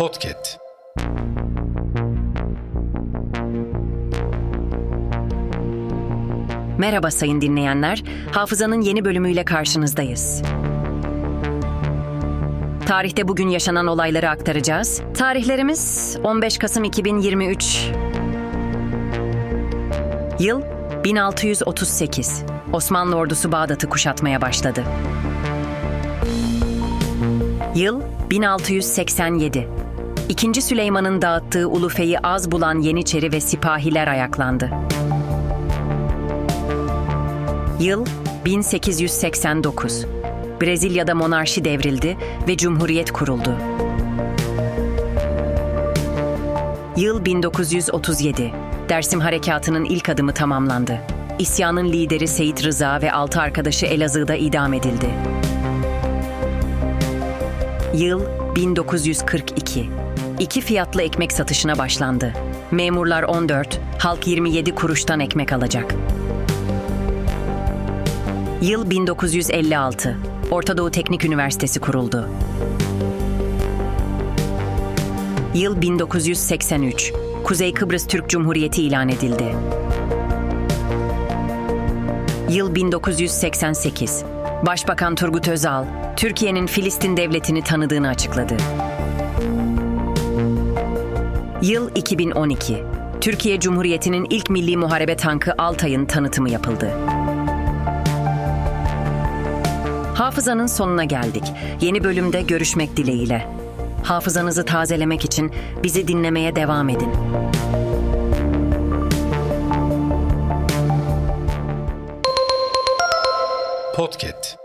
Podcast. Merhaba sayın dinleyenler. Hafızanın yeni bölümüyle karşınızdayız. Tarihte bugün yaşanan olayları aktaracağız. Tarihlerimiz 15 Kasım 2023. Yıl 1638. Osmanlı ordusu Bağdat'ı kuşatmaya başladı. Yıl 1687. İkinci Süleyman'ın dağıttığı Ulufe'yi az bulan Yeniçeri ve sipahiler ayaklandı. Yıl 1889. Brezilya'da monarşi devrildi ve cumhuriyet kuruldu. Yıl 1937. Dersim Harekatı'nın ilk adımı tamamlandı. İsyanın lideri Seyit Rıza ve altı arkadaşı Elazığ'da idam edildi. Yıl 1942. İki fiyatlı ekmek satışına başlandı. Memurlar 14, halk 27 kuruştan ekmek alacak. Yıl 1956. Orta Doğu Teknik Üniversitesi kuruldu. Yıl 1983. Kuzey Kıbrıs Türk Cumhuriyeti ilan edildi. Yıl 1988. Başbakan Turgut Özal, Türkiye'nin Filistin devletini tanıdığını açıkladı. Yıl 2012. Türkiye Cumhuriyeti'nin ilk milli muharebe tankı Altay'ın tanıtımı yapıldı. Hafızanın sonuna geldik. Yeni bölümde görüşmek dileğiyle. Hafızanızı tazelemek için bizi dinlemeye devam edin. Podcast.